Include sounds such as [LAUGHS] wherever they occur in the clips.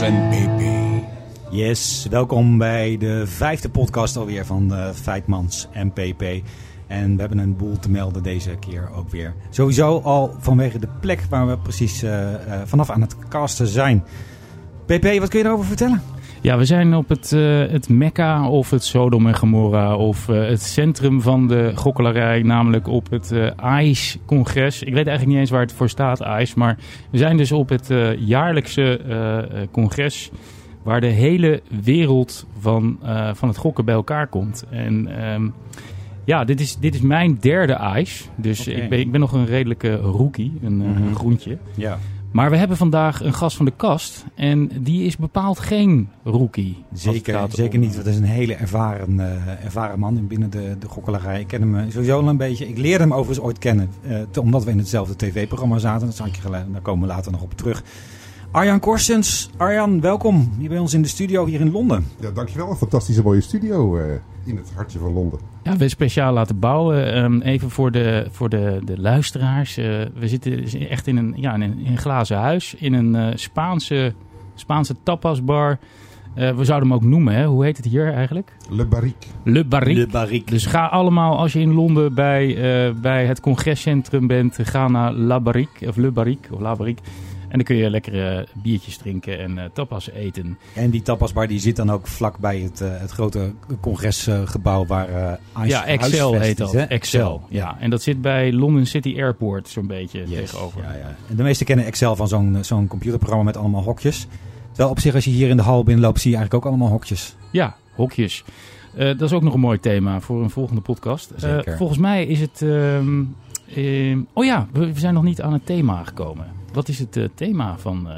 En PP. Yes, welkom bij de vijfde podcast alweer van uh, Feitmans en PP. En we hebben een boel te melden deze keer ook weer. Sowieso al vanwege de plek waar we precies uh, uh, vanaf aan het casten zijn. PP, wat kun je erover vertellen? Ja, we zijn op het, uh, het Mekka of het Sodom en Gomorra of uh, het centrum van de gokkelarij, namelijk op het uh, ICE-congres. Ik weet eigenlijk niet eens waar het voor staat, ICE, maar we zijn dus op het jaarlijkse congres waar de hele wereld van, van het gokken bij elkaar komt. En um, ja, dit is, dit is mijn derde ICE, dus okay. ik, ben, ik ben nog een redelijke rookie, een, mm -hmm. een groentje. Ja. Maar we hebben vandaag een gast van de kast. En die is bepaald geen rookie. Zeker, zeker niet. Dat is een hele ervaren, uh, ervaren man binnen de, de gokkelarij. Ik ken hem sowieso al een beetje. Ik leerde hem overigens ooit kennen. Uh, te, omdat we in hetzelfde tv-programma zaten. Dat ik je geleden. Daar komen we later nog op terug. Arjan Korsens. Arjan, welkom hier bij ons in de studio hier in Londen. Ja, dankjewel. Een fantastische mooie studio uh, in het hartje van Londen. Ja, we speciaal laten bouwen. Um, even voor de, voor de, de luisteraars. Uh, we zitten echt in een, ja, in een, in een glazen huis. In een uh, Spaanse, Spaanse tapasbar. Uh, we zouden hem ook noemen, hè? hoe heet het hier eigenlijk? Le Barrique. Le Barrique. Le Barrique. Dus ga allemaal, als je in Londen bij, uh, bij het congrescentrum bent, ga naar La Barrique, of Le Barrique, of La Barrique. En dan kun je lekkere biertjes drinken en uh, tapas eten. En die tapasbar die zit dan ook vlak bij het, uh, het grote congresgebouw waar uh, Ja, Excel heet dat. Is, Excel, ja. En dat zit bij London City Airport zo'n beetje yes. tegenover. Ja, ja. En de meesten kennen Excel van zo'n zo'n computerprogramma met allemaal hokjes. Terwijl op zich als je hier in de hal binnenloopt zie je eigenlijk ook allemaal hokjes. Ja, hokjes. Uh, dat is ook nog een mooi thema voor een volgende podcast. Uh, volgens mij is het... Uh, oh ja, we, we zijn nog niet aan het thema gekomen. Wat is het thema van...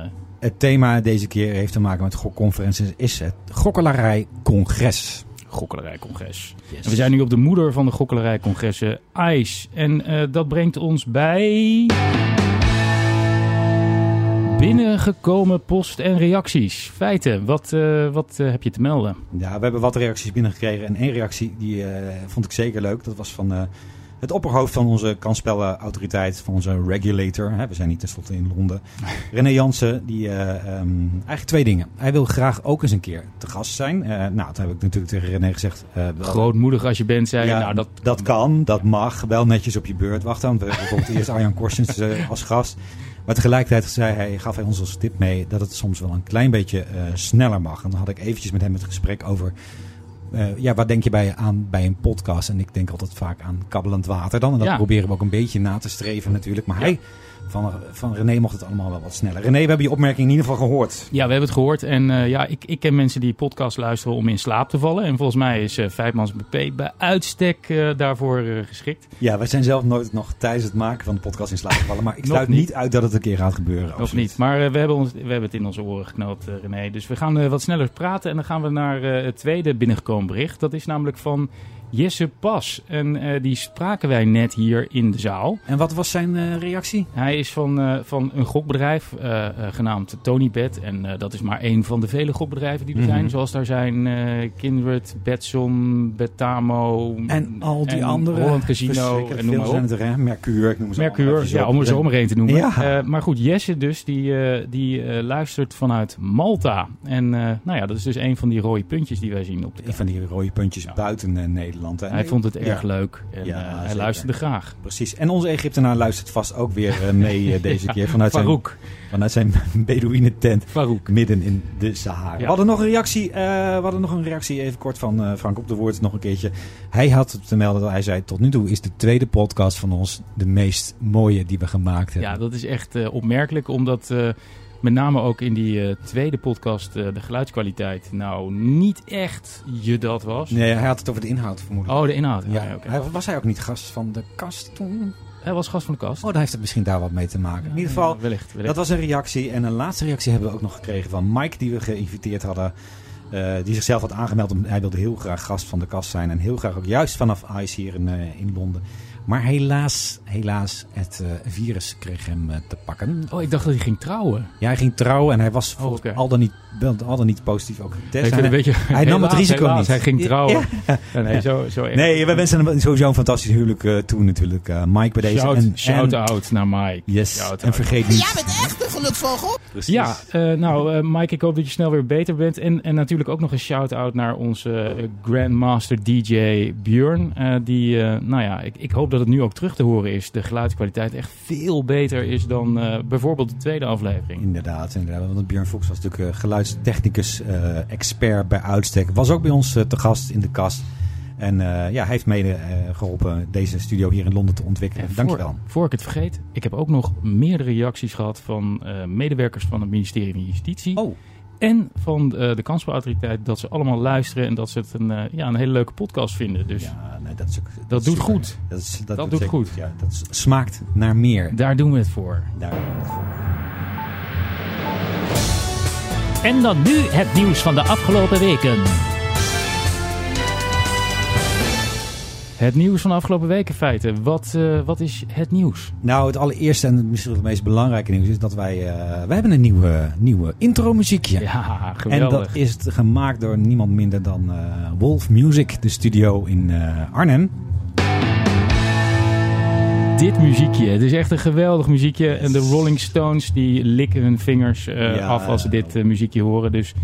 Het thema deze keer heeft te maken met gokconferenties. Is het Gokkelarij Congres. Gokkelarij Congres. Yes. we zijn nu op de moeder van de Gokkelarij Congressen, ICE. En dat brengt ons bij... Binnengekomen post en reacties. Feiten, wat, uh, wat uh, heb je te melden? Ja, we hebben wat reacties binnengekregen. En één reactie die vond ik zeker leuk. Dat was van het opperhoofd van onze kansspellenautoriteit, van onze regulator. Hè, we zijn niet tenslotte in Londen. [LAUGHS] René Jansen, die um, eigenlijk twee dingen. Hij wil graag ook eens een keer te gast zijn. nou, dat heb ik natuurlijk tegen René gezegd. Grootmoedig als je bent, zei ja, nou, dat... dat kan, dat mag. Wel netjes op je beurt. Wacht dan, we hebben bijvoorbeeld eerst [LAUGHS] Arjan Korsens als gast. Maar tegelijkertijd zei hij, gaf hij ons als tip mee dat het soms wel een klein beetje sneller mag. En dan had ik eventjes met hem het gesprek over... Uh, ja, wat denk je bij, aan bij een podcast? En ik denk altijd vaak aan kabbelend water dan. En dat ja. proberen we ook een beetje na te streven natuurlijk. Maar hij... Van, van René mocht het allemaal wel wat sneller. René, we hebben je opmerking in ieder geval gehoord. Ja, we hebben het gehoord. En uh, ja, ik, ik ken mensen die podcast luisteren om in slaap te vallen. En volgens mij is uh, Vijfmans BP bij uitstek uh, daarvoor geschikt. Ja, wij zijn zelf nooit nog tijdens het maken van de podcast in slaap gevallen. Maar ik sluit niet. uit dat het een keer gaat gebeuren. Nog absoluut. niet. Maar we, hebben ons, we hebben het in onze oren geknoopt, René. Dus we gaan wat sneller praten. En dan gaan we naar het tweede binnengekomen bericht. Dat is namelijk van Jesse Pas. En uh, die spraken wij net hier in de zaal. En wat was zijn uh, reactie? Hij is van, uh, van een gokbedrijf genaamd Tonybet. En dat is maar één van de vele gokbedrijven die er mm -hmm. zijn. Zoals daar zijn Kindred, Betson, Betamo. En al die en andere. Holland Casino. En noem maar er, hè? Mercure. Ik noem ze Mercure, ja, om er zo maar één te noemen. Ja. maar goed, Jesse dus, die, die luistert vanuit Malta. En nou ja, dat is dus een van die rode puntjes die wij zien op de Een van die rode puntjes ja. buiten Nederland. Hè? Hij vond het erg ja. leuk en ja, uh, hij luisterde graag. Precies. En onze Egyptenaar luistert vast ook weer uh, mee uh, deze keer vanuit Farouk. zijn, vanuit zijn [LAUGHS] Bedouine tent Farouk. midden in de Sahara. We hadden nog een reactie, we hadden nog een reactie even kort van Frank op de woord nog een keertje. Hij had te melden dat hij zei tot nu toe is de tweede podcast van ons de meest mooie die we gemaakt hebben. Ja, dat is echt opmerkelijk omdat met name ook in die uh, tweede podcast, uh, de geluidskwaliteit, nou niet echt je dat was. Nee, hij had het over de inhoud vermoedelijk. Oh, de inhoud. Ja. Ah, ja okay. hij, was hij ook niet gast van de kast toen? Hij was gast van de kast. Oh, dan heeft het misschien daar wat mee te maken. In ieder geval, wellicht, wellicht. dat was een reactie. En een laatste reactie hebben we ook nog gekregen van Mike, die we geïnviteerd hadden. Uh, die zichzelf had aangemeld. Om, hij wilde heel graag gast van de kast zijn. En heel graag ook juist vanaf ICE hier in, in Londen. Maar helaas, helaas, het uh, virus kreeg hem uh, te pakken. Oh, ik dacht dat hij ging trouwen. Ja, hij ging trouwen en hij was oh, okay. al, dan niet, al dan niet positief ook getest. Hij, beetje, hij nam het risico helaas, niet. Hij ging trouwen. Ja. Ja, nee, zo, zo nee, we wensen hem sowieso een fantastisch huwelijk uh, toe natuurlijk. Mike bij deze. Shout, en, shout en, out naar Mike. Yes, shout en vergeet niet... Jij bent echt het van God? Precies. Ja, eh, nou eh, Mike, ik hoop dat je snel weer beter bent. En, en natuurlijk ook nog een shout-out naar onze eh, Grandmaster DJ Björn. Eh, die, eh, nou ja, ik, ik hoop dat het nu ook terug te horen is. De geluidskwaliteit echt veel beter is dan eh, bijvoorbeeld de tweede aflevering. Inderdaad, inderdaad. Want Björn Fox was natuurlijk geluidstechnicus, eh, expert bij uitstek. Was ook bij ons te gast in de kast. En eh, ja, hij heeft mede eh, geholpen deze studio hier in Londen te ontwikkelen. En Dankjewel. Voor, voor ik het vergeet, ik heb ook nog meerdere reacties gehad van eh, medewerkers van het ministerie van Justitie. Oh, En van de kansspelautoriteit dat ze allemaal luisteren en dat ze het een, ja, een hele leuke podcast vinden. Dus ja, nee, dat is ook... dat doet super. goed. Dat, is, Dat doet goed. Ja, dat smaakt naar meer. Daar doen we het voor. Daar. En dan nu het nieuws van de afgelopen weken. Het nieuws van de afgelopen weken feiten. Wat, eh, wat is het nieuws? Nou, het allereerste en misschien het meest belangrijke nieuws is dat wij... eh, wij hebben een nieuwe, nieuwe intro-muziekje. Ja, En geweldig. dat is gemaakt door niemand minder dan eh, Wolf Music, de studio in Arnhem. Dit muziekje. Het is echt een geweldig muziekje. En de Rolling Stones die likken hun vingers Ja. af als ze dit muziekje horen. Dus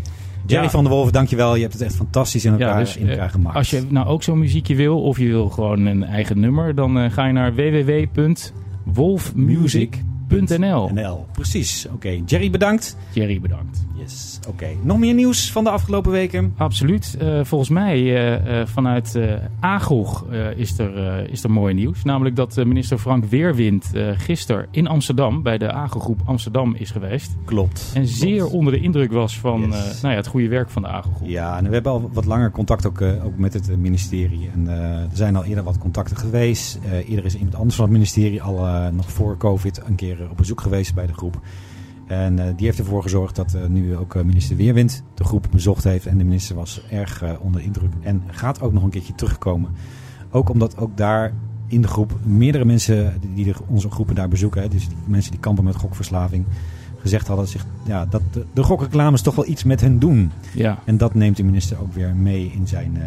Jerry Ja. van der Wolf, dankjewel. Je hebt het echt fantastisch in elkaar, ja, dus, in elkaar eh, gemaakt. als je nou ook zo'n muziekje wil of je wil gewoon een eigen nummer, dan eh, ga je naar www.wolfmusic.nl. NL. Precies. Oké, Jerry bedankt. Jerry, bedankt. Yes. Oké. Nog meer nieuws van de afgelopen weken? Absoluut. Eh, volgens mij eh, eh, vanuit eh AGOG is, er, is er mooi nieuws. Namelijk dat minister Frank Weerwind gisteren in Amsterdam bij de AGO-groep Amsterdam is geweest. Klopt. En zeer onder de indruk was van Yes. nou ja, het goede werk van de AGO-groep. Ja, en we hebben al wat langer contact ook, ook met het ministerie. En er zijn al eerder wat contacten geweest. Eerder is iemand anders van het ministerie al nog voor COVID een keer op bezoek geweest bij de groep. En eh, die heeft ervoor gezorgd dat eh, nu ook eh, minister Weerwind de groep bezocht heeft. En de minister was erg onder de indruk en gaat ook nog een keertje terugkomen. Ook omdat ook daar in de groep meerdere mensen die, de- onze groepen daar bezoeken, hè, dus die mensen die kampen met gokverslaving, gezegd hadden zich, ja, dat de, de gokreclames toch wel iets met hen doen. Ja, En dat neemt de minister ook weer mee in zijn,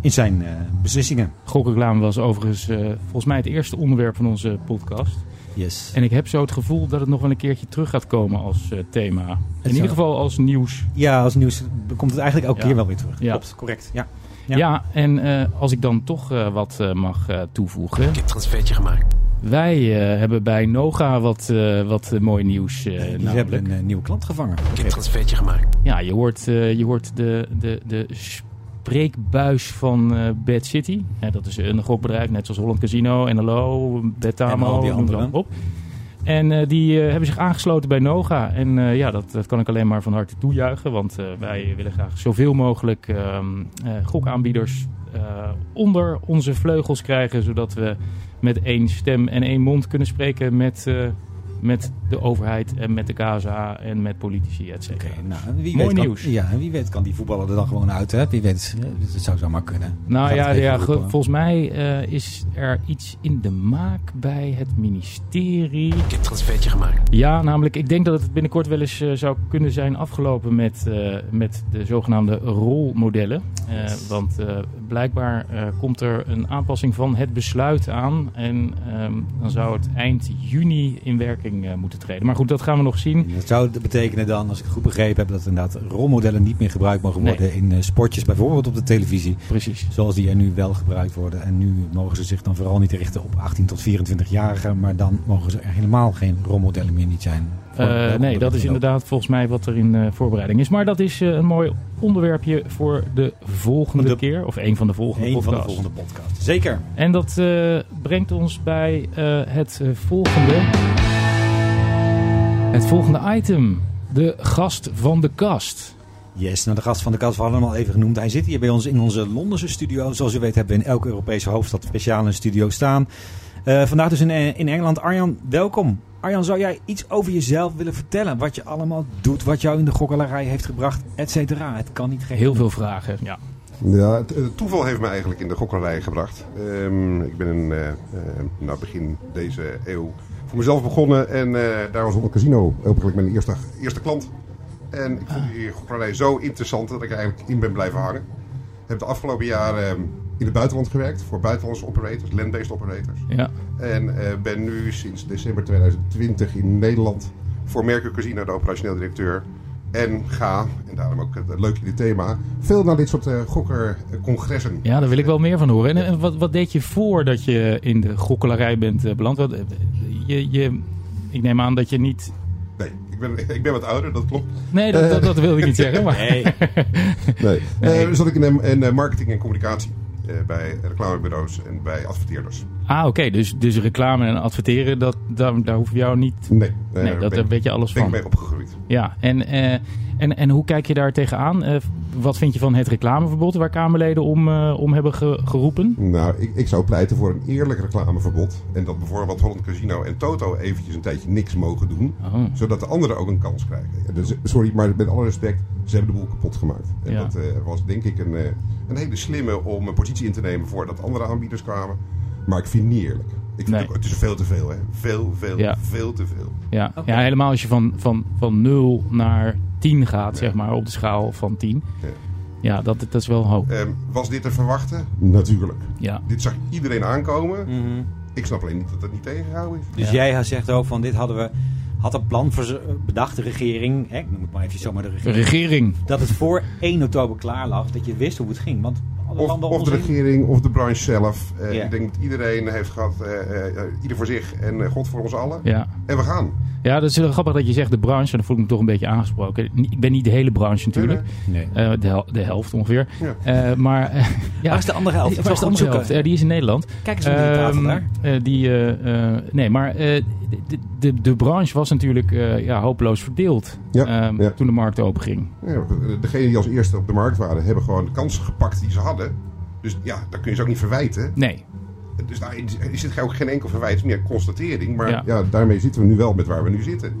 in zijn beslissingen. gokreclame was overigens volgens mij het eerste onderwerp van onze podcast. Yes. En ik heb zo het gevoel dat het nog wel een keertje terug gaat komen als eh, thema. In ieder geval als nieuws. Ja, als nieuws komt het eigenlijk elke Ja. keer wel weer terug. Ja. Klopt, correct. Ja. Ja. Ja, en eh, als ik dan toch eh, wat eh, mag eh, toevoegen. Ik heb transfertje gemaakt. Wij eh, hebben bij Noga wat, eh, wat mooi nieuws. eh, Die hebben een nieuwe klant gevangen. Ik heb transfertje gemaakt. Ja, je hoort, eh, je hoort de, de, de spreekbuis van eh Bad City. Ja, dat is een gokbedrijf, net zoals Holland Casino, NLO, Betamo, En al die noem maar op. En eh, die eh, hebben zich aangesloten bij Noga. En ja, dat, dat kan ik alleen maar van harte toejuichen. Want wij willen graag zoveel mogelijk ehm, eh, gokaanbieders onder onze vleugels krijgen. Zodat we met één stem en één mond kunnen spreken met, met de overheid en met de KSA en met politici, et cetera. Nou, wie Mooi weet kan, nieuws. Ja, wie weet kan die voetballer er dan gewoon uit. Hè? Wie weet, dat zou zomaar kunnen. Nou ja, het ja roepen. volgens mij eh, is er iets in de maak bij het ministerie. Ik heb transfertje gemaakt. Ja, namelijk, ik denk dat het binnenkort wel eens eh, zou kunnen zijn afgelopen met, eh, met de zogenaamde rolmodellen. Eh, Want eh, blijkbaar eh, komt er een aanpassing van het besluit aan. En ehm, dan zou het eind juni in werking eh, moeten treden. Maar goed, dat gaan we nog zien. Dat zou betekenen dan, als ik het goed begrepen heb, dat inderdaad rolmodellen niet meer gebruikt mogen Nee. worden in eh, sportjes, bijvoorbeeld op de televisie. Precies. Zoals die er nu wel gebruikt worden. En nu mogen ze zich dan vooral niet richten op 18 tot 24-jarigen. Maar dan mogen ze er helemaal geen rolmodellen meer niet zijn. Eh, nee, dat is inderdaad volgens mij wat er in voorbereiding is. Maar dat is een mooi onderwerpje voor de volgende De- keer. Of een van de volgende Een van de podcasts. volgende podcast. Zeker. En dat brengt ons bij het volgende. Het volgende item. De gast van de kast. Yes, nou de gast van de kast, we hadden hem al even genoemd. Hij zit hier bij ons in onze Londense studio. Zoals u weet hebben we in elke Europese hoofdstad speciaal een studio staan. Eh, vandaag dus in, eh, in Engeland. Arjan, welkom. Arjan, zou jij iets over jezelf willen vertellen? Wat je allemaal doet, wat jou in de gokkelarij heeft gebracht, et cetera. Het kan niet gek. Heel veel vragen. Ja. Ja, het, het toeval heeft me eigenlijk in de gokkerij gebracht. Ehm, ik ben in, eh, eh, nou, begin deze eeuw voor mezelf begonnen. En eh, daar was een casino eigenlijk mijn eerste, eerste klant. En ik vond die gokkerij zo interessant dat ik er eigenlijk in ben blijven hangen. Heb de afgelopen jaren ehm, in het buitenland gewerkt voor buitenlandse operators, land-based operators. ja. En eh, ben nu sinds december 2020 in Nederland voor Mercure Casino, de operationeel directeur. En ga, en daarom ook het leuke in dit thema, veel naar dit soort uh, gokkercongressen. Ja, daar wil ik wel meer van horen. En, en wat, wat deed je voordat je in de gokkelarij bent uh, beland? Wat, je, je, ik neem aan dat je niet Nee, ik ben, [LAUGHS] ik ben wat ouder, dat klopt. Nee, dat, dat, dat wil ik niet zeggen. Maar... Nee. [LAUGHS] nee. nee. Uh, zat ik in, in marketing en communicatie. Uh, bij reclamebureaus en bij adverteerders. Ah, oké. Okay. Dus, dus reclame en adverteren, dat, daar, daar hoef je jou niet... Nee. nee, nee dat, daar weet je alles ben van. Ben ik mee opgegroeid. Ja, en, uh, en, en hoe kijk je daar tegenaan? Uh, wat vind je van het reclameverbod waar Kamerleden om, uh, om hebben ge geroepen? Nou, ik, ik zou pleiten voor een eerlijk reclameverbod. En dat bijvoorbeeld Holland Casino en Toto eventjes een tijdje niks mogen doen. Oh. Zodat de anderen ook een kans krijgen. Dus, sorry, maar met alle respect, ze hebben de boel kapot gemaakt. En Ja. dat was denk ik een, een hele slimme om een positie in te nemen voordat andere aanbieders kwamen. Maar ik vind het niet eerlijk. Ik vind Nee. het, ook- het is veel te veel, hè? Veel, veel, Ja. veel te veel. Ja, ja helemaal als je van, van, van 0 naar 10 gaat, zeg maar, op de schaal van 10. Ja. Ja, dat, dat is wel hoog. Ehm, was dit te verwachten? Natuurlijk. Ja. Dit zag iedereen aankomen. Mhm. Ik snap alleen niet dat het niet tegengehouden is. Dus Ja. jij zegt ook van dit hadden we, had een plan voor ze- bedacht, de regering, hè, ik noem het maar even zomaar de De regering, regering. dat het voor 1 oktober klaar lag, dat je wist hoe het ging. Want Of, landen of de regering of de branche zelf. Eh. Ik denk dat iedereen heeft gehad, eh, eh, ieder voor zich en eh, God voor ons allen. Ja. En we gaan. Ja, dat is wel grappig dat je zegt de branche. En dan voel ik me toch een beetje aangesproken. Ik ben niet de hele branche natuurlijk. Nee. Eh, de, hel- de helft ongeveer. Ja. Eh, maar eh, ja, [LAUGHS] Waar is de andere helft? [LAUGHS] Waar is de andere helft? Eh, die is in Nederland. Kijk eens op die tafel Ehm, daar. eh, die, eh, eh, nee, maar eh, de, de, de branche was natuurlijk eh, ja, hopeloos verdeeld Ja, ehm, ja. toen de markt open ging. Ja, degenen die als eerste op de markt waren, hebben gewoon de kansen gepakt die ze hadden. Dus ja, dat kun je ze ook niet verwijten. Nee, Dus daar is- is dit ook geen enkel verwijt, het is meer een constatering. Maar Ja. ja. daarmee zitten we nu wel met waar we nu zitten.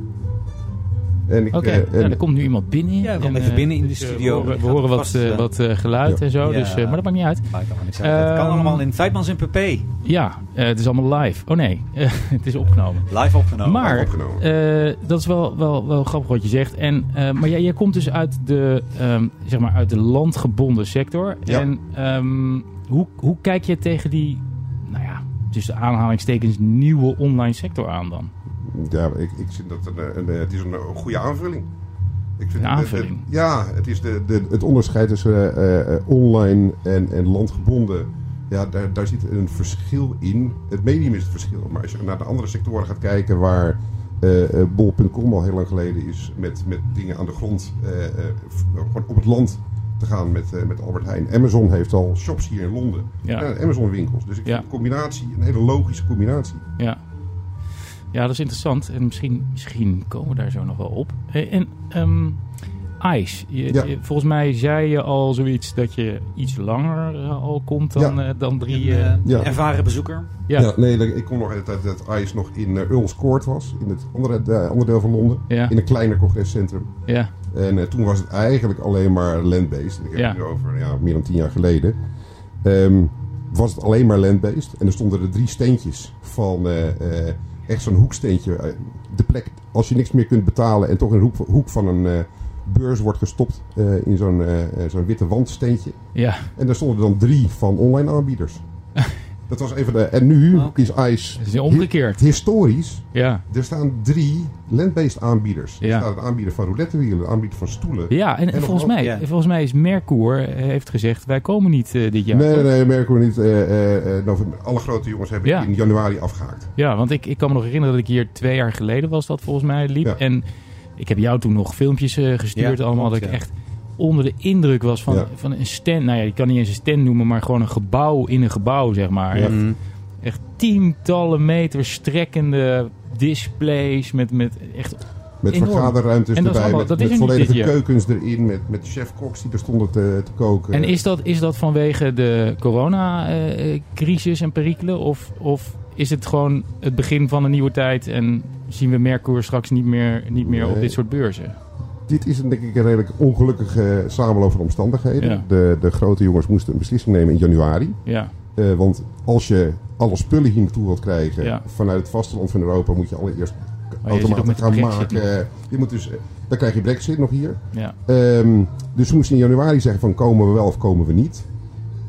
En ik, oké. eh, en- ja, er komt nu iemand binnen. Ja, we komen En, even eh, binnen in de dus, eh, studio. We horen, Gaat we horen wat, wat eh, geluid ja. en zo, Ja. dus, eh, maar dat maakt niet uit. Maar ik kan het kan Ehm, allemaal in Feitmans en PP. Ja, eh, het is allemaal live. Oh nee, [LAUGHS] het is opgenomen. Live opgenomen. maar opgenomen. eh, dat is wel, wel, wel grappig wat je zegt. En, eh, maar jij, jij komt dus uit de, ehm, zeg maar uit de landgebonden sector. Ja. En ehm, hoe, hoe kijk je tegen die, nou tussen aanhalingstekens nieuwe online sector aan dan? Ja, ik, ik vind dat een, een, het is een, een goede aanvulling. Ik vind Een het- aanvulling? het- ja, het is de, de, het onderscheid tussen eh, eh, online en, en landgebonden. Ja, daar, daar zit een verschil in. Het medium is het verschil. Maar als je naar de andere sectoren gaat kijken waar eh, eh, bol.com al heel lang geleden is met, met dingen aan de grond, eh, eh, gewoon op het land te gaan met, eh, met Albert Heijn. Amazon heeft al shops hier in Londen. Ja. En Amazon winkels. Dus ik Ja. vind de combinatie een hele logische combinatie. Ja. Ja, dat is interessant. En misschien, misschien komen we daar zo nog wel op. Eh, En ehm ICE. Je, Ja. je- volgens mij zei je al zoiets dat je iets langer eh, al komt dan, Ja. eh, dan drie... Een Ja. ervaren bezoeker. ja. Ja, nee, ik kom nog uit dat het ICE nog in Earls Court was. In het andere, de andere deel van Londen. Ja. In een kleiner congrescentrum. Ja. En eh, toen was het eigenlijk alleen maar land-based. Ik heb Ja. het nu over ja, meer dan tien jaar geleden. Ehm, was het alleen maar land-based. En er stonden er drie steentjes van eh, eh, echt zo'n hoeksteentje. de plek, als je niks meer kunt betalen en toch in een hoek, hoek van een beurs wordt gestopt. in zo'n zo'n witte wandsteentje. ja. En daar stonden er dan drie van online aanbieders. [LAUGHS] Dat was even de... En nu is ICE... Het is omgekeerd. Historisch Ja. er staan drie land-based aanbieders. Ja. Er staat een aanbieder van roulettewielen, een aanbieder van stoelen. Ja, en, volgens, mij, ja. volgens mij is Mercour eh, heeft gezegd... wij komen niet eh, dit jaar. nee, nee, we niet. eh, eh, eh, nou, alle grote jongens hebben Ja. in januari afgehaakt. Ja, want ik, ik kan me nog herinneren dat ik hier twee jaar geleden was dat volgens mij liep. Ja. En ik heb jou toen nog filmpjes gestuurd Ja, allemaal. klopt, dat ik echt onder de indruk was van, Ja. van een stand. Nou ja, je kan niet eens een stand noemen, maar gewoon een gebouw in een gebouw, zeg maar. Ja. Echt, Mhm. echt tientallen meter strekkende displays met, met echt... Met Enorm. vergaderruimtes En dat is erbij, allemaal- met, dat is met volledige dit keukens erin, met, met chef-koks die er stonden te, te koken. En is dat, is dat vanwege de corona-crisis en perikelen? Of, of is het gewoon het begin van een nieuwe tijd en zien we Mercour straks niet meer, niet meer op dit soort beurzen? Dit is een, denk ik een redelijk ongelukkige samenloop van omstandigheden. Ja. De, de grote jongens moesten een beslissing nemen in januari. Ja, Eh, want als je alle spullen hier naartoe wilt krijgen Ja. vanuit het vasteland van Europa, moet je allereerst Oh, automaten de gaan maken. Je moet dus, eh, dan krijg je Brexit nog hier. ja. Ehm, dus ze moesten in januari zeggen van komen we wel of komen we niet.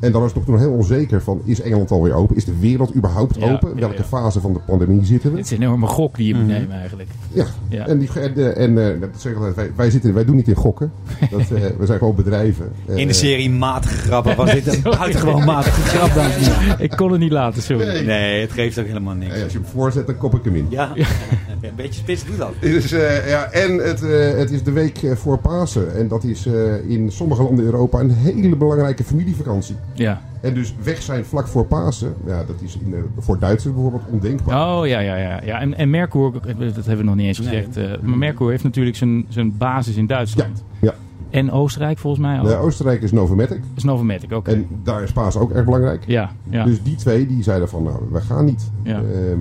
En dan is het nog heel onzeker van, is Engeland alweer open? Is de wereld überhaupt Ja, open? ja, Welke ja. fase van de pandemie zitten we? Het is een enorme gok die je moet Mhm. nemen eigenlijk. Ja, Ja. en, die, en, eh, en eh, dat zeg ik altijd, wij, wij, zitten, wij doen niet in gokken. Dat, eh, we zijn gewoon bedrijven. In de serie matige grappen was dit een [LAUGHS] buitengewoon matige grap, heren. [LAUGHS] Ik kon het niet laten, sorry. Nee. Nee, het geeft ook helemaal niks. als je hem voorzet, dan kop ik hem in. Ja, [LAUGHS] een beetje spits doe dat. Dus, ja, en het, eh, het is de week voor Pasen. En dat is eh, in sommige landen in Europa een hele belangrijke familievakantie. Ja. En dus weg zijn vlak voor Pasen, ja, dat is in, eh, voor Duitsers bijvoorbeeld ondenkbaar. Oh ja, ja, ja. ja. En, en Mercur, dat hebben we nog niet eens Nee. gezegd. eh, maar Mercur heeft natuurlijk zijn, zijn basis in Duitsland. Ja. En Oostenrijk volgens mij ook. De Oostenrijk is Novomatic. Dat is Novomatic, oké. En daar is Pasen ook erg belangrijk. Ja, ja. Dus die twee die zeiden van, nou, we gaan niet. Ja. Ehm, eh,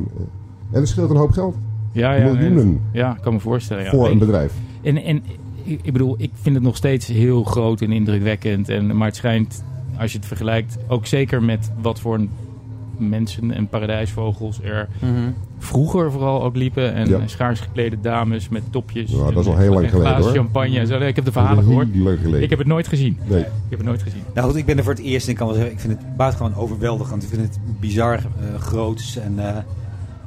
en er scheelt een hoop geld. ja, ja, miljoenen. Ja, ik kan me voorstellen. Ja. voor een bedrijf. En, en ik ik bedoel, ik vind het nog steeds heel groot en indrukwekkend. En, maar het schijnt, als je het vergelijkt, ook zeker met wat voor mensen en paradijsvogels er vroeger vooral ook liepen. En Ja. schaars geklede dames met topjes. Ja, dat is al heel lang en geleden, hoor. champagne en zo. Ik heb de verhalen gehoord. Ik heb het nooit gezien. Nee. Ik heb het nooit gezien. Nou goed, ik ben er voor het eerst en ik kan wel zeggen, ik vind het buitengewoon overweldigend. Ik vind het bizar eh groots en eh,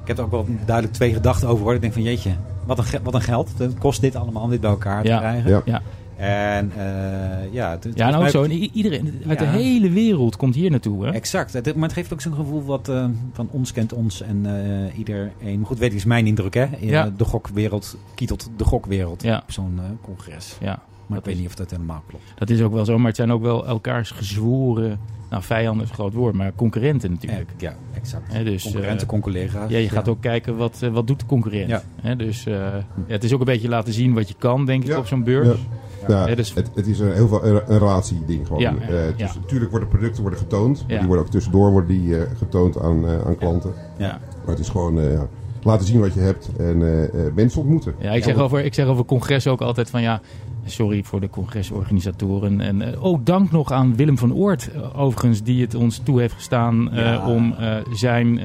ik heb er ook wel duidelijk twee gedachten over hoor. Ik denk van jeetje, wat een, ge- wat een geld. Het kost dit allemaal om dit bij elkaar Ja. te krijgen. Ja. Ja, En eh, ja, het, ja en ook zo. En iedereen uit Ja. de hele wereld komt hier naartoe. Hè? Exact. Het- maar het geeft ook zo'n gevoel wat, eh, van ons kent ons en eh, iedereen. Maar goed, weet ik, is mijn indruk hè. In, Ja. De gokwereld kietelt de gokwereld Ja. op zo'n eh, congres. Ja, Maar ik weet is- niet of dat helemaal klopt. dat is ook wel zo. Maar het zijn ook wel elkaars gezworen... Nou, vijanden is een groot woord, maar concurrenten natuurlijk. Ja, exact. Hè, dus, Concurrenten, concollega's. Ja, je gaat ook kijken wat, wat doet de concurrent. Ja. Hè, dus eh, ja, het is ook een beetje laten zien wat je kan, denk ik, Ja. op zo'n beurs. Ja. Dus- het, het is een, heel veel een, een relatieding gewoon. Ja, Eh, dus ja. natuurlijk worden producten worden getoond. Die worden ook tussendoor worden die, eh, getoond aan, eh, aan klanten. Ja. Maar het is gewoon eh, ja, laten zien wat je hebt en eh, eh, mensen ontmoeten. Ja, ik, zeg over, ik zeg over congres ook altijd van ja, sorry voor de congresorganisatoren. En eh, oh, dank nog aan Willem van Oort, eh, overigens, die het ons toe heeft gestaan eh, Ja. om zijn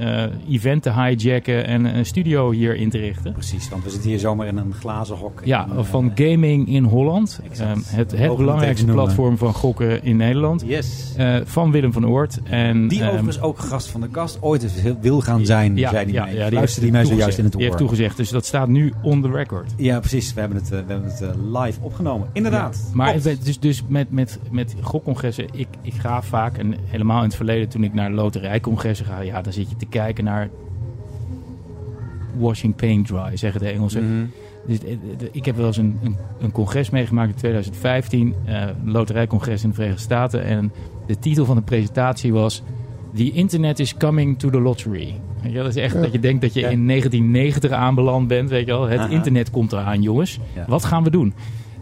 event te hijacken en een studio hier in te richten. Precies, want we zitten hier zomaar in een glazen hok. Ja, van Gaming in Holland. Het het belangrijkste platform van gokken in Nederland. Yes. Van Willem van Oort. En, Die ehm, overigens ook gast van de kast ooit wil gaan zijn, ja, zei die ja, mij. ja, die mij zojuist in het. Die heeft oor. toegezegd, dus dat staat nu on the record. Ja, precies. We hebben het, we hebben het live opgenomen. Inderdaad. Ja, maar dus, dus met, met, met gokcongressen, ik, ik ga vaak, en helemaal in het verleden toen ik naar loterijcongressen ga, ja, dan zit je te kijken naar washing paint dry, zeggen de Engelsen. Mhm. Dus, eh, de- ik heb wel eens een, een, een congres meegemaakt in 2015, eh, een loterijcongres in de Verenigde Staten. En de titel van de presentatie was The Internet is coming to the lottery. Weet je, dat is echt Ja. dat je denkt dat je Ja. in 1990 aanbeland bent. Weet je wel. Het Aha. internet komt eraan, jongens. Ja. Wat gaan we doen?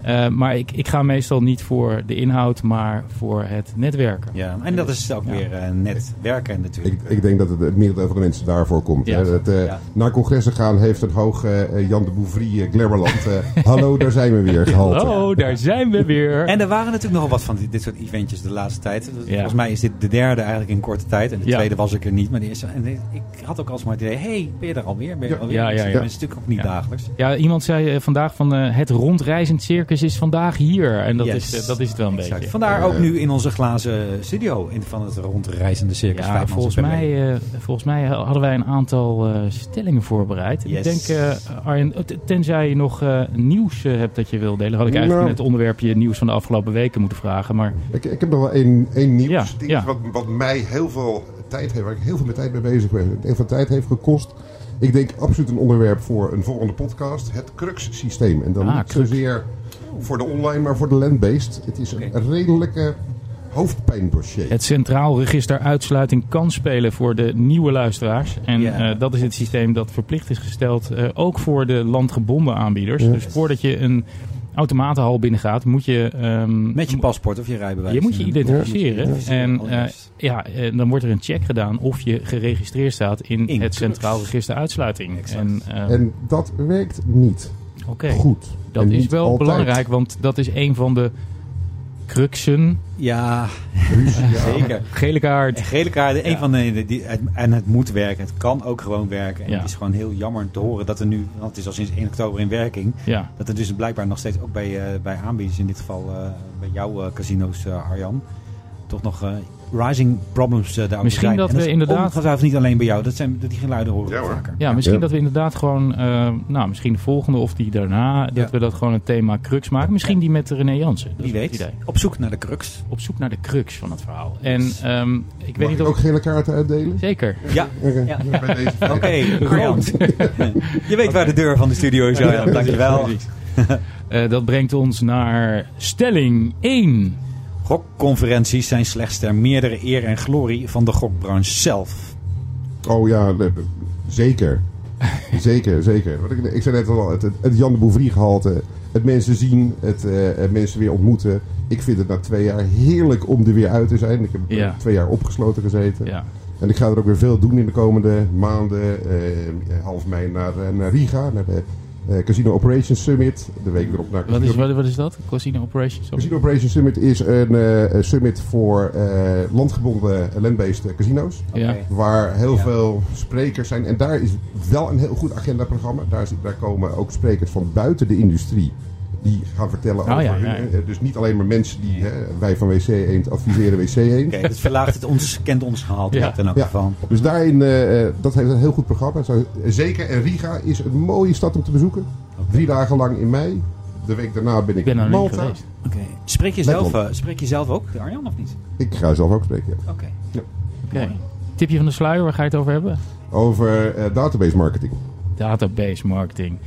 Eh, maar ik, ik ga meestal niet voor de inhoud, maar voor het netwerken. Ja, en dat is ook Ja. weer eh, net werken natuurlijk. Ik, ik denk dat het, het merendeel van de mensen daarvoor komt. Ja. hè. Dat, eh, Ja. Naar congressen gaan heeft een hoog eh, Jan de Bouvrie uh, Glemmerland. eh, [LAUGHS] hallo, daar zijn we weer gehaald. Hallo, daar zijn we weer. En er waren natuurlijk nogal wat van dit, dit soort eventjes de laatste tijd. Ja. Volgens mij is dit de derde eigenlijk in korte tijd. En de Ja. tweede was ik er niet. Maar de eerste, en ik had ook alsmaar het idee, hey, ben je er alweer? Ben je er Ja. alweer? Ja, ja, Dat ja. is natuurlijk ook niet Ja. dagelijks. Ja, iemand zei vandaag van eh, het rondreizend circus is vandaag hier. En dat, Yes. is, eh, dat is het wel een Exact. beetje. Vandaar ook Eh. nu in onze glazen studio in, van het rondreizende circus. Ja, volgens mij, eh, volgens mij hadden wij een aantal eh, stellingen voorbereid. Ik denk, eh, Arjen, tenzij je nog eh, nieuws hebt dat je wil delen, had ik eigenlijk Nou. in het onderwerpje nieuws van de afgelopen weken moeten vragen. Maar Ik, ik heb nog wel één, één nieuws. Ja, ding ja. Wat, wat mij heel veel tijd heeft, waar ik heel veel met tijd mee bezig ben. Heel veel tijd heeft gekost. Ik denk absoluut een onderwerp voor een volgende podcast. Het Crux-systeem. En dan Ah, niet Crux. zozeer voor de online, maar voor de land-based. Het is een redelijke hoofdpijndossier. het Centraal Register Uitsluiting kan spelen voor de nieuwe luisteraars. En Ja. eh, dat is het systeem dat verplicht is gesteld, eh, ook voor de landgebonden aanbieders. Ja. Dus voordat je een automatenhal binnengaat, moet je... ehm, Met je paspoort of je rijbewijs. Je moet je identificeren. Ja. En Oh, eh, ja, eh, dan wordt er een check gedaan of je geregistreerd staat in, In het. Centraal Register Uitsluiting. En, eh, En dat werkt niet Oké, goed. dat En is wel altijd. belangrijk, want dat is een van de cruxen. Ja, Ja. zeker. Gele kaart. En gele kaarten, een Ja. van de, die, het- en het moet werken. Het kan ook gewoon werken. En Ja. het is gewoon heel jammer te horen dat er nu, want het is al sinds 1 oktober in werking, Ja, dat er dus blijkbaar nog steeds ook bij, eh, bij aanbieders, in dit geval eh, bij jouw eh, casino's, Arjan, toch nog eh, rising problems daarover Misschien zijn. dat En we is inderdaad- Ongetwijfeld niet alleen bij jou. Dat zijn, die geluiden horen Ja, we vaker. Ja, misschien Ja. dat we inderdaad gewoon, eh, nou, misschien de volgende of die daarna, dat Ja. we dat gewoon een thema crux maken. Misschien die met René Jansen. Dat Wie een weet. idee. Op zoek naar de crux. Op zoek naar de crux van het verhaal. En ehm, ik weet niet ik of... ook gele kaarten uitdelen? Zeker. Ja. Oké. Ja. Arjan. [LAUGHS] Je weet waar de deur van de studio is. Dankjewel. Eh, dat brengt ons naar stelling 1. Gokconferenties zijn slechts ter meerdere eer en glorie van de gokbranche zelf. Oh ja, [LAUGHS] zeker. zeker, zeker. Wat ik, ik zei net al, het, Jan de Bouvrie gehalte. Het mensen zien, het, eh, het mensen weer ontmoeten. Ik vind het na twee jaar heerlijk om er weer uit te zijn. Ik heb Ja. twee jaar opgesloten gezeten. Ja. En ik ga er ook weer veel doen in de komende maanden. Eh, half mei naar, eh, naar Riga, naar de eh, Casino Operations Summit. De week erop naar Wat, is, wat, wat is dat? Casino Operations? Casino Operations Summit is een eh, summit voor eh, landgebonden land-based casinos. Waar heel Ja. veel sprekers zijn. En daar is wel een heel goed agendaprogramma. Daar, daar komen ook sprekers van buiten de industrie. Die gaan vertellen over Oh ja, hun. ja, ja. Dus niet alleen maar mensen die, hè, wij van WC Eend adviseren WC Eend. Oké, dat verlaagt het ons, kent ons gehalte Ja. in elk Ja. geval. Dus daarin, eh, eh, dat heeft een heel goed programma. Zeker, en Riga is een mooie stad om te bezoeken. Drie dagen lang in mei. De week daarna ben ik, Ik ben in Malta. Oké. Spreek, je zelf, eh, spreek je zelf ook, Arjan, of niet? Ik ga zelf ook spreken. ja. Oké. Oké. Tipje van de sluier, waar ga je het over hebben? Over eh, database marketing. Database marketing.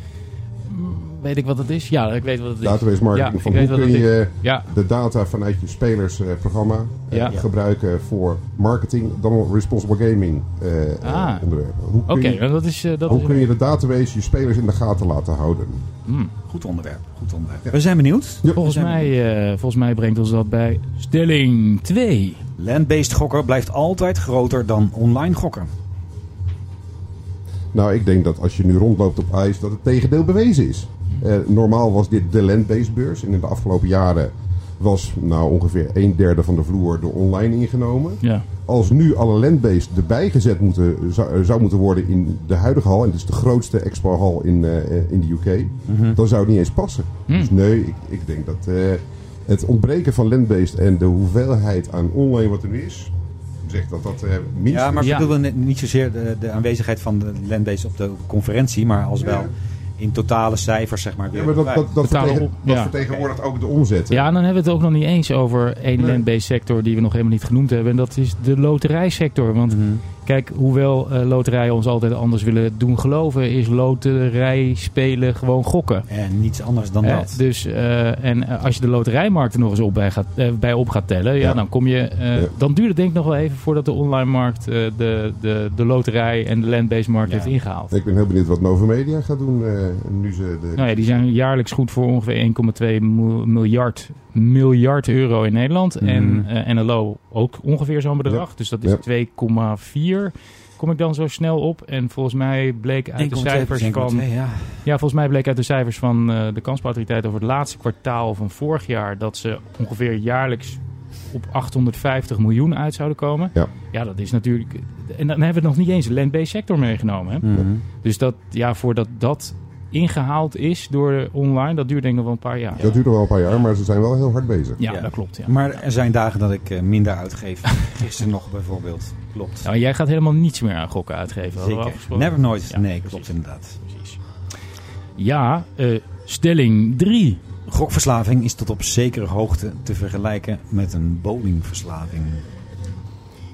Mm, Weet ik wat het is? Ja, ik weet wat het is. Database marketing. Ja, van hoe kun je Ja, de data vanuit je spelersprogramma eh, Ja. gebruiken voor marketing, dan wel responsible gaming eh, eh, Ah. onderwerpen. Hoe, kun, oké. je, dat is... eh, dat hoe is kun je de database, je spelers in de gaten laten houden? Mm. Goed onderwerp. Goed onderwerp. We zijn benieuwd. Ja. Volgens, zijn mij, eh, volgens mij brengt ons dat bij stelling 2. Land-based gokken blijft altijd groter dan online gokken. Nou, ik denk dat als je nu rondloopt op ijs, dat het tegendeel bewezen is. Eh, normaal was dit de land-based beurs. En in de afgelopen jaren was nou ongeveer een derde van de vloer door online ingenomen. Ja. Als nu alle land-based erbij gezet moeten, zou, eh, zou moeten worden in de huidige hal, en het is de grootste expo-hal in, eh, in de UK, dan zou het niet eens passen. Hmm. Dus nee, ik, ik denk dat het ontbreken van land-based en de hoeveelheid aan online wat er nu is, zegt dat dat eh minstens... Ja, maar ik Ja. bedoelde net niet zozeer de, de aanwezigheid van de land-based op de conferentie, maar als wel in totale cijfers, zeg maar. Ja, maar dat, dat, dat, Betalen vertegen- op- dat ja. vertegenwoordigt ook de omzet. hè? ja, en dan hebben we het ook nog niet eens over één Nee. land-based sector die we nog helemaal niet genoemd hebben. En dat is de loterijsector. Want Mhm. Kijk, hoewel eh, loterijen ons altijd anders willen doen geloven, is loterij spelen gewoon gokken. En niets anders dan Hè, dat. dus, eh, en eh, als je de loterijmarkt er nog eens op bij, gaat, eh, bij op gaat tellen, ja, Ja. dan kom je. eh, Ja. Dan duurt het denk ik nog wel even voordat de online markt eh, de, de, de loterij en de land-based markt Ja. heeft ingehaald. Ik ben heel benieuwd wat Nova Media gaat doen eh, nu ze de... Nou ja, die zijn jaarlijks goed voor ongeveer 1,2 mil- miljard, miljard euro in Nederland. Mhm. En eh, NLO ook ongeveer zo'n bedrag. Dus dat is Ja. 2,4. Kom ik dan zo snel op. En volgens mij bleek uit de 1,2, cijfers 1,2, van... ja. Ja, volgens mij bleek uit de cijfers van eh, de kansbouwautoriteit over het laatste kwartaal van vorig jaar... dat ze ongeveer jaarlijks op 850 miljoen uit zouden komen. Ja. ja, dat is natuurlijk... En dan hebben we nog niet eens de land-based sector meegenomen. Hè? Mhm. Dus dat, ja, voordat dat ingehaald is door de online, dat duurt denk ik nog wel een paar jaar. Dat duurt nog wel een paar jaar, maar ze zijn wel heel hard bezig. Ja, Ja. dat klopt. Ja. Maar er zijn dagen dat ik eh, minder uitgeef. [LAUGHS] Gisteren nog bijvoorbeeld. Klopt. Nou, jij gaat helemaal niets meer aan gokken uitgeven. Zeker. Never nooit. Ja, nee, precies. klopt inderdaad. Precies. Ja, eh, stelling 3. Gokverslaving is tot op zekere hoogte te vergelijken met een bowlingverslaving.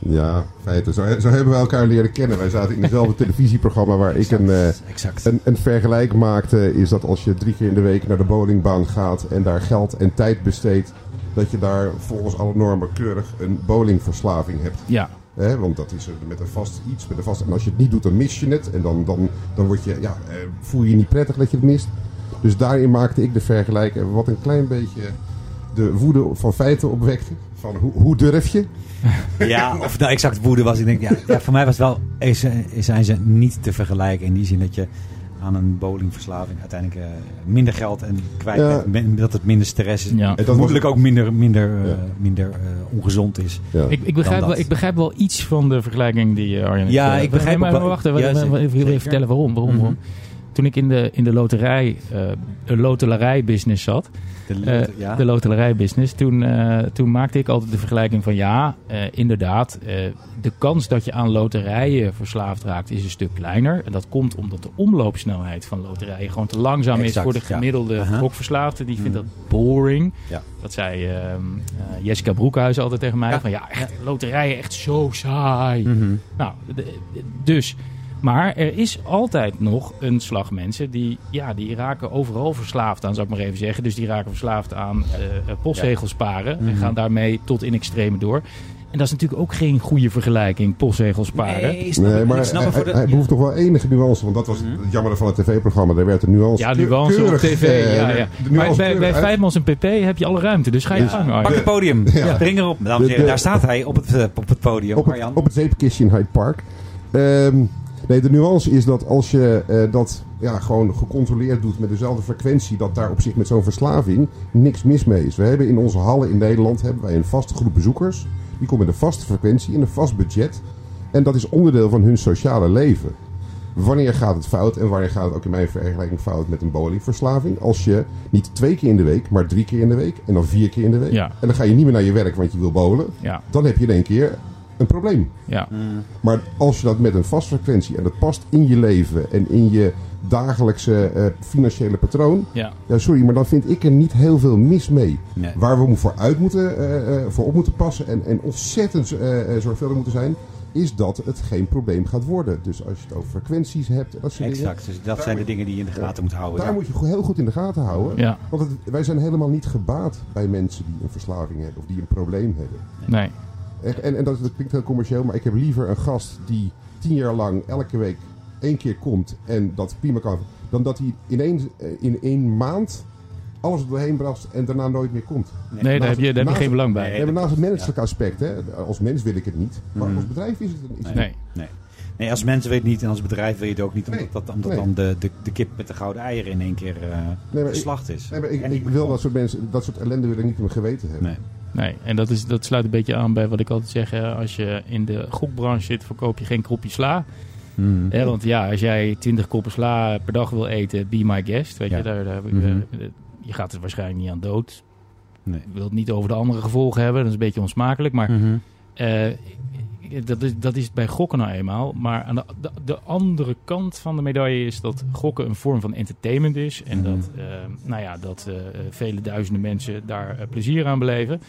Ja, feiten. Zo, zo hebben we elkaar leren kennen. Wij zaten in hetzelfde [LAUGHS] televisieprogramma waar ik een, eh, Exact. een, een vergelijk maakte. Is dat als je drie keer in de week naar de bowlingbaan gaat en daar geld en tijd besteedt, dat je daar volgens alle normen keurig een bowlingverslaving hebt. Ja, Hè? Want dat is met een vast iets. Met een vast, en als je het niet doet, dan mis je het. En dan, dan, dan word je, ja, eh, voel je je niet prettig dat je het mist. Dus daarin maakte ik de vergelijking. Wat een klein beetje de woede van feiten opwekte. Van hoe, hoe durf je? [LAUGHS] Ja, of nou exact woede was. Ik denk, ja, ja, voor mij was het wel, is, zijn ze niet te vergelijken. In die zin dat je aan een bowlingverslaving uiteindelijk eh, minder geld en kwijt Ja. Dat het minder stress is. ja. En dat Vermoedelijk ook minder, minder, eh, Ja. minder eh, ongezond is. Ja. Ik, ik, begrijp wel, ik begrijp wel iets van de vergelijking die Arjen heeft Ja, gedaan. ik begrijp maar, wacht, even, Ja, even, vertellen waarom. waarom, Mhm. waarom. toen ik in de, in de loterij, eh loterijbusiness zat, De, eh, ja. de loterijbusiness, toen, eh, toen maakte ik altijd de vergelijking van ja, eh, inderdaad, de kans dat je aan loterijen verslaafd raakt is een stuk kleiner. En dat komt omdat de omloopsnelheid van loterijen gewoon te langzaam is voor de ja. gemiddelde Aha. gokverslaafde. Die vindt Mhm. dat boring. Ja. Dat zei ehm, eh, Jessica Broekhuis altijd tegen mij. Ja. Van ja, echt, loterijen echt zo saai. Mhm. Nou, dus. Maar er is altijd nog een slag mensen die, ja, die raken overal verslaafd aan, zou ik maar even zeggen. Dus die raken verslaafd aan eh, eh, postzegels sparen en Mhm. gaan daarmee tot in extreme door. En dat is natuurlijk ook geen goede vergelijking, postzegels sparen. Nee, snap Nee, ik. maar ik snap hij, het voor de... hij- hij behoeft toch wel enige nuance. Want dat was Mhm. het jammer van het tv-programma. Daar werd de nuance Ja, nuance op tv. eh, ja, ja. Maar nuance bij, bij Vijfmans en PP heb je alle ruimte, dus ga je Ja. gang. Pak het podium. Ja. Spring erop. Dames en De- heren, de- daar staat hij op het, eh, op het podium. op, het, op het zeepkistje in Hyde Park. Ehm, nee, de nuance is dat als je eh, dat ja, gewoon gecontroleerd doet met dezelfde frequentie, dat daar op zich met zo'n verslaving niks mis mee is. We hebben in onze hallen in Nederland hebben wij een vaste groep bezoekers. Die komen met een vaste frequentie in een vast budget. En dat is onderdeel van hun sociale leven. Wanneer gaat het fout en wanneer gaat het ook in mijn vergelijking fout met een bowlingverslaving? Als je niet twee keer in de week, maar drie keer in de week en dan vier keer in de week. Ja. En dan ga je niet meer naar je werk want je wil bowlen. Ja, Dan heb je in één keer een probleem. ja. Maar als je dat met een vast frequentie en dat past in je leven en in je dagelijkse eh, financiële patroon. ja. Ja, sorry, maar dan vind ik er niet heel veel mis mee. Nee. Waar we voor uit moeten, eh, eh, voor op moeten passen en, en ontzettend eh, eh, zorgvuldig moeten zijn, is dat het geen probleem gaat worden. Dus als je het over frequenties hebt dat soort dingen. Exact. Dus dat zijn de dingen die je in de gaten moet houden. Daar ja. moet je heel goed in de gaten houden. ja. Want het- wij zijn helemaal niet gebaat bij mensen die een verslaving hebben of die een probleem hebben. Nee. En en dat, dat klinkt heel commercieel, maar ik heb liever een gast die tien jaar lang elke week één keer komt en dat prima kan, dan dat hij ineens eh, in één maand alles er doorheen bracht en daarna nooit meer komt. Nee, daar heb je, daar heb je naast- geen belang bij. Nee. Naast het menselijke aspect, hè, als mens wil ik het niet, maar Mhm. als bedrijf is het een iets. Nee. Nee. nee, als mensen weet het niet en als bedrijf weet je het ook niet. Omdat, Nee. dat, omdat Nee. dan de, de, de kip met de gouden eieren in één keer eh Nee, geslacht is. Nee, maar ik, ik meer wil dat soort mensen, dat soort ellende wil ik niet in mijn geweten hebben. Nee. En dat, is, dat sluit een beetje aan bij wat ik altijd zeg. hè, Als je in de gokbranche zit, verkoop je geen kropje sla. Mhm. Hè, want ja, als jij 20 koppen sla per dag wil eten, be my guest. Weet Ja. je, daar, daar, Mhm. eh, je gaat er waarschijnlijk niet aan dood. Nee. Ik wil het niet over de andere gevolgen hebben, dat is een beetje onsmakelijk. Maar Mhm. eh, dat, is, dat is bij gokken nou eenmaal. Maar aan de, de, de andere kant van de medaille is dat gokken een vorm van entertainment is. En Mhm. dat, eh, nou ja, dat eh, vele duizenden mensen daar eh, plezier aan beleven.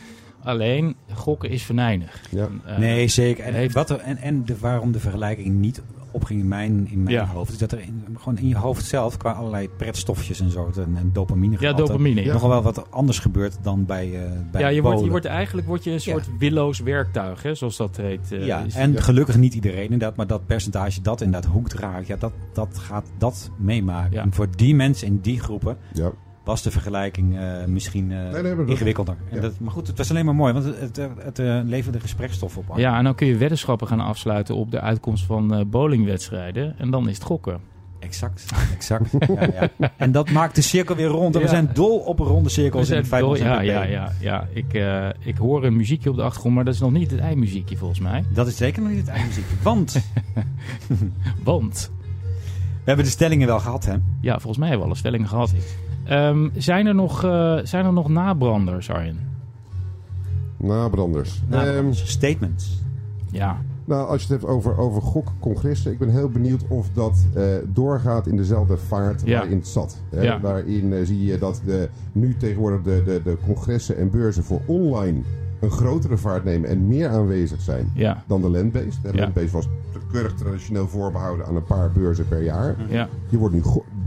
Alleen, gokken is venijnig. Ja. Nee, zeker. En, heeft- wat er, en, en de, waarom de vergelijking niet opging in mijn, in mijn Ja. hoofd, is dat er in, gewoon in je hoofd zelf, qua allerlei pretstofjes en zo, en, en dopamine, Ja, dopamine. Ja. nogal wel wat anders gebeurt dan bij, eh bij ja, je wordt, je wordt eigenlijk word je een soort willoos werktuig, hè, zoals dat heet. eh, ja, is- en gelukkig niet iedereen inderdaad, maar dat percentage dat inderdaad hoekt raakt, ja, dat, dat gaat dat meemaken. Ja. En voor die mensen in die groepen Ja. Was de vergelijking eh, misschien eh, nee, ingewikkelder. En ja. dat, maar goed, het was alleen maar mooi, want het, het, het, eh, leverde gesprekstof op. ja, en dan kun je weddenschappen gaan afsluiten op de uitkomst van eh, bowlingwedstrijden. En dan is het gokken. Exact, exact. ja, ja. En dat maakt de cirkel weer rond. En we zijn dol op ronde cirkels in het feit dol- ja, zijn ja, ja, ja. Ik, eh, ik hoor een muziekje op de achtergrond, maar dat is nog niet het eindmuziekje volgens mij. Dat is zeker nog niet het eindmuziekje. Want [LAUGHS] Want, we hebben de stellingen wel gehad, hè? ja, volgens mij hebben we alle stellingen gehad. Ehm, zijn, er nog, eh, zijn er nog nabranders, Arjen? Nabranders. Ehm, statements. Ja, Nou, als je het hebt over, over gokcongressen, ik ben heel benieuwd of dat eh, doorgaat in dezelfde vaart Ja. waarin het zat. Hè? Ja. Daarin eh, zie je dat de, nu tegenwoordig de, de, de congressen en beurzen voor online een grotere vaart nemen en meer aanwezig zijn ja, dan de landbased. De Ja. landbased was keurig traditioneel voorbehouden aan een paar beurzen per jaar. ja. Die wordt nu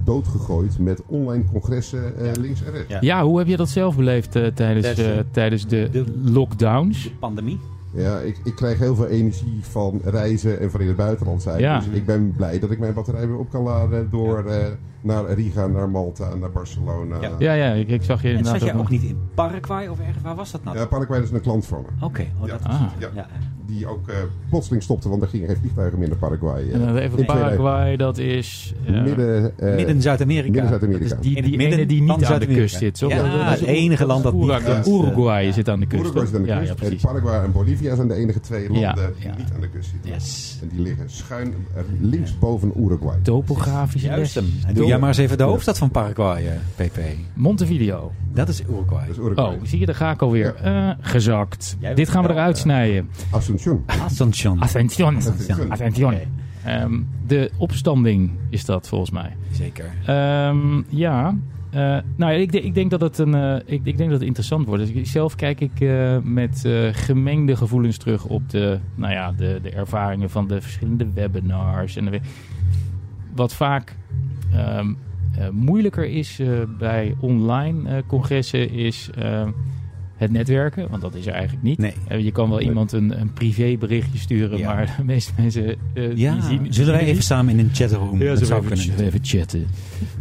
doodgegooid met online congressen eh, links en rechts. Ja. Ja, hoe heb je dat zelf beleefd eh, tijdens, Tijdens, eh, tijdens de, de- lockdowns? De pandemie. Ja, ik, ik krijg heel veel energie van reizen en van in het buitenland zijn. Ja. Dus ik ben blij dat ik mijn batterij weer op kan laden door eh, naar Riga, naar Malta, naar Barcelona. Ja. Ja, ja, ik, ik zag je En inderdaad zat jij ook nog- niet in Paraguay of ergens? Waar was dat nou? Ja, Paraguay is een klant van me. Oké, oh, Ja. dat Ah. Ja. ja. Die ook eh, plotseling stopte, want er gingen geen vliegtuigen meer naar Paraguay. eh, En dan even in 2000. Paraguay, dat is... eh, Midden, eh, Midden Zuid-Amerika. Midden dat Zuid-Amerika. is die, die het midden ene die niet aan de kust zit. toch? Ja, Dat- dat is het enige land dat niet Uruguay, kust, Uruguay zit aan de kust. Uruguay zit aan de ja, kust. ja, en precies. Paraguay en Bolivia zijn de enige twee landen Ja, die niet aan de kust zitten. Yes. En die liggen schuin links boven Uruguay. Topografische les. hem. Doe jij maar eens even de hoofdstad van Paraguay, PP. Montevideo. Dat is Uruguay. Dat is Uruguay. Oh, zie je, daar ga ik alweer. Eh, gezakt. Jij Dit gaan we eruit snijden. Attention. Oké. Ehm, de opstanding is dat volgens mij. Zeker. Ehm, ja. Eh, nou ja, ik, denk- ik denk dat het een, eh, ik, ik denk dat het interessant wordt. Dus zelf kijk ik eh, met eh, gemengde gevoelens terug op de, nou ja, de, de ervaringen van de verschillende webinars. En de, wat vaak ehm, eh, moeilijker is eh, bij online congressen is ehm, het netwerken. Want dat is er eigenlijk niet. Nee. Eh, je kan wel iemand een, een privéberichtje sturen, Ja. maar [LAUGHS] de meeste mensen eh, Ja, die zien... zullen wij even samen in een chatroom? ja, dat zou even, kunnen. even chatten.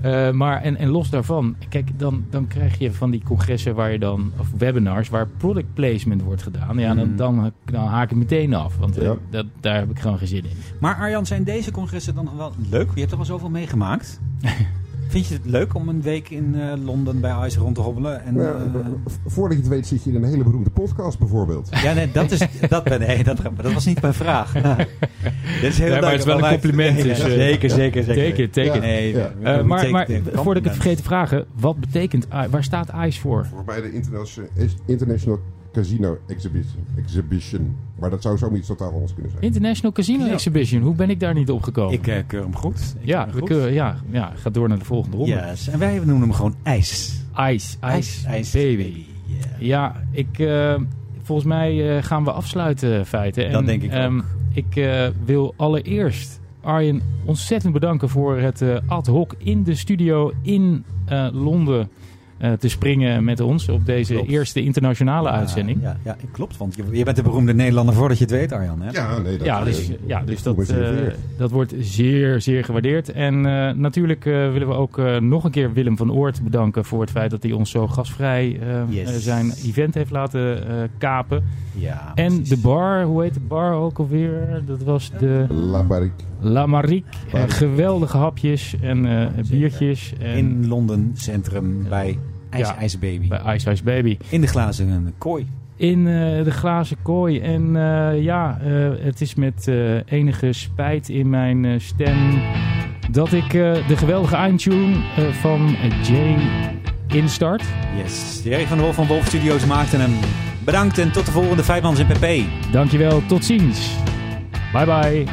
Eh, maar en, en los daarvan, kijk, dan, dan krijg je van die congressen waar je dan, of webinars, waar product placement wordt gedaan. Ja, dan, Mm. dan, dan haak ik meteen af, want Ja. dat, daar heb ik gewoon geen zin in. Maar Arjan, zijn deze congressen dan wel leuk? Je hebt er al zoveel meegemaakt. [LAUGHS] Vind je het leuk om een week in eh, Londen bij ICE rond te hobbelen? En, Nou, eh, voordat je het weet zit je in een hele beroemde podcast bijvoorbeeld. ja, nee, dat, is, dat, nee, dat, dat was niet mijn vraag. Dit is heel Ja, maar het is wel een compliment, dus, eh, zeker, zeker, zeker. Ja. Nee, Ja. Eh, we maar maar voordat ik het vergeet te vragen, wat betekent waar staat ICE voor? Mij de International, International Casino Exhibition. Exhibition. Maar dat zou zoiets totaal anders kunnen zijn. International Casino Ja. Exhibition. Hoe ben ik daar niet opgekomen? Ik eh, keur hem goed. Ik ja, we goed. kunnen, ja, ja, ga door naar de volgende ronde. Yes. En wij noemen hem gewoon IJs. Ice, Ice, IJs, baby. Yeah. Ja, ik, eh, volgens mij eh, gaan we afsluiten, feiten. En, Dat denk ik ook. ehm, ik eh, wil allereerst Arjen ontzettend bedanken voor het eh, ad hoc in de studio in eh, Londen te springen met ons op deze Klopt. eerste internationale uitzending. Ja, ja, ja, klopt. Want je, je bent de beroemde Nederlander voordat je het weet, Arjan. Hè? Ja, nee, dat, Ja, eh, dus, ja, dus dat, eh, dat wordt zeer, zeer gewaardeerd. En eh, natuurlijk eh, willen we ook eh, nog een keer Willem van Oort bedanken voor het feit dat hij ons zo gastvrij eh, Yes. eh, zijn event heeft laten eh, kapen. Ja, En precies. de bar, hoe heet de bar ook alweer? Dat was de La Barrique. La Marique. Eh, Marique. geweldige hapjes en eh, biertjes. En In Londen Centrum bij IJs, Ja. IJs Baby. bij Ice Ice Baby. In de glazen kooi. In eh, de glazen kooi. En eh, ja, eh, het is met enige spijt in mijn stem dat ik de geweldige eindtune van Jay instart. Yes. Jerry van der Wolf van Wolf Studios maakte hem. Bedankt en tot de volgende Vijfmans in PP. Dankjewel, tot ziens. Bye bye.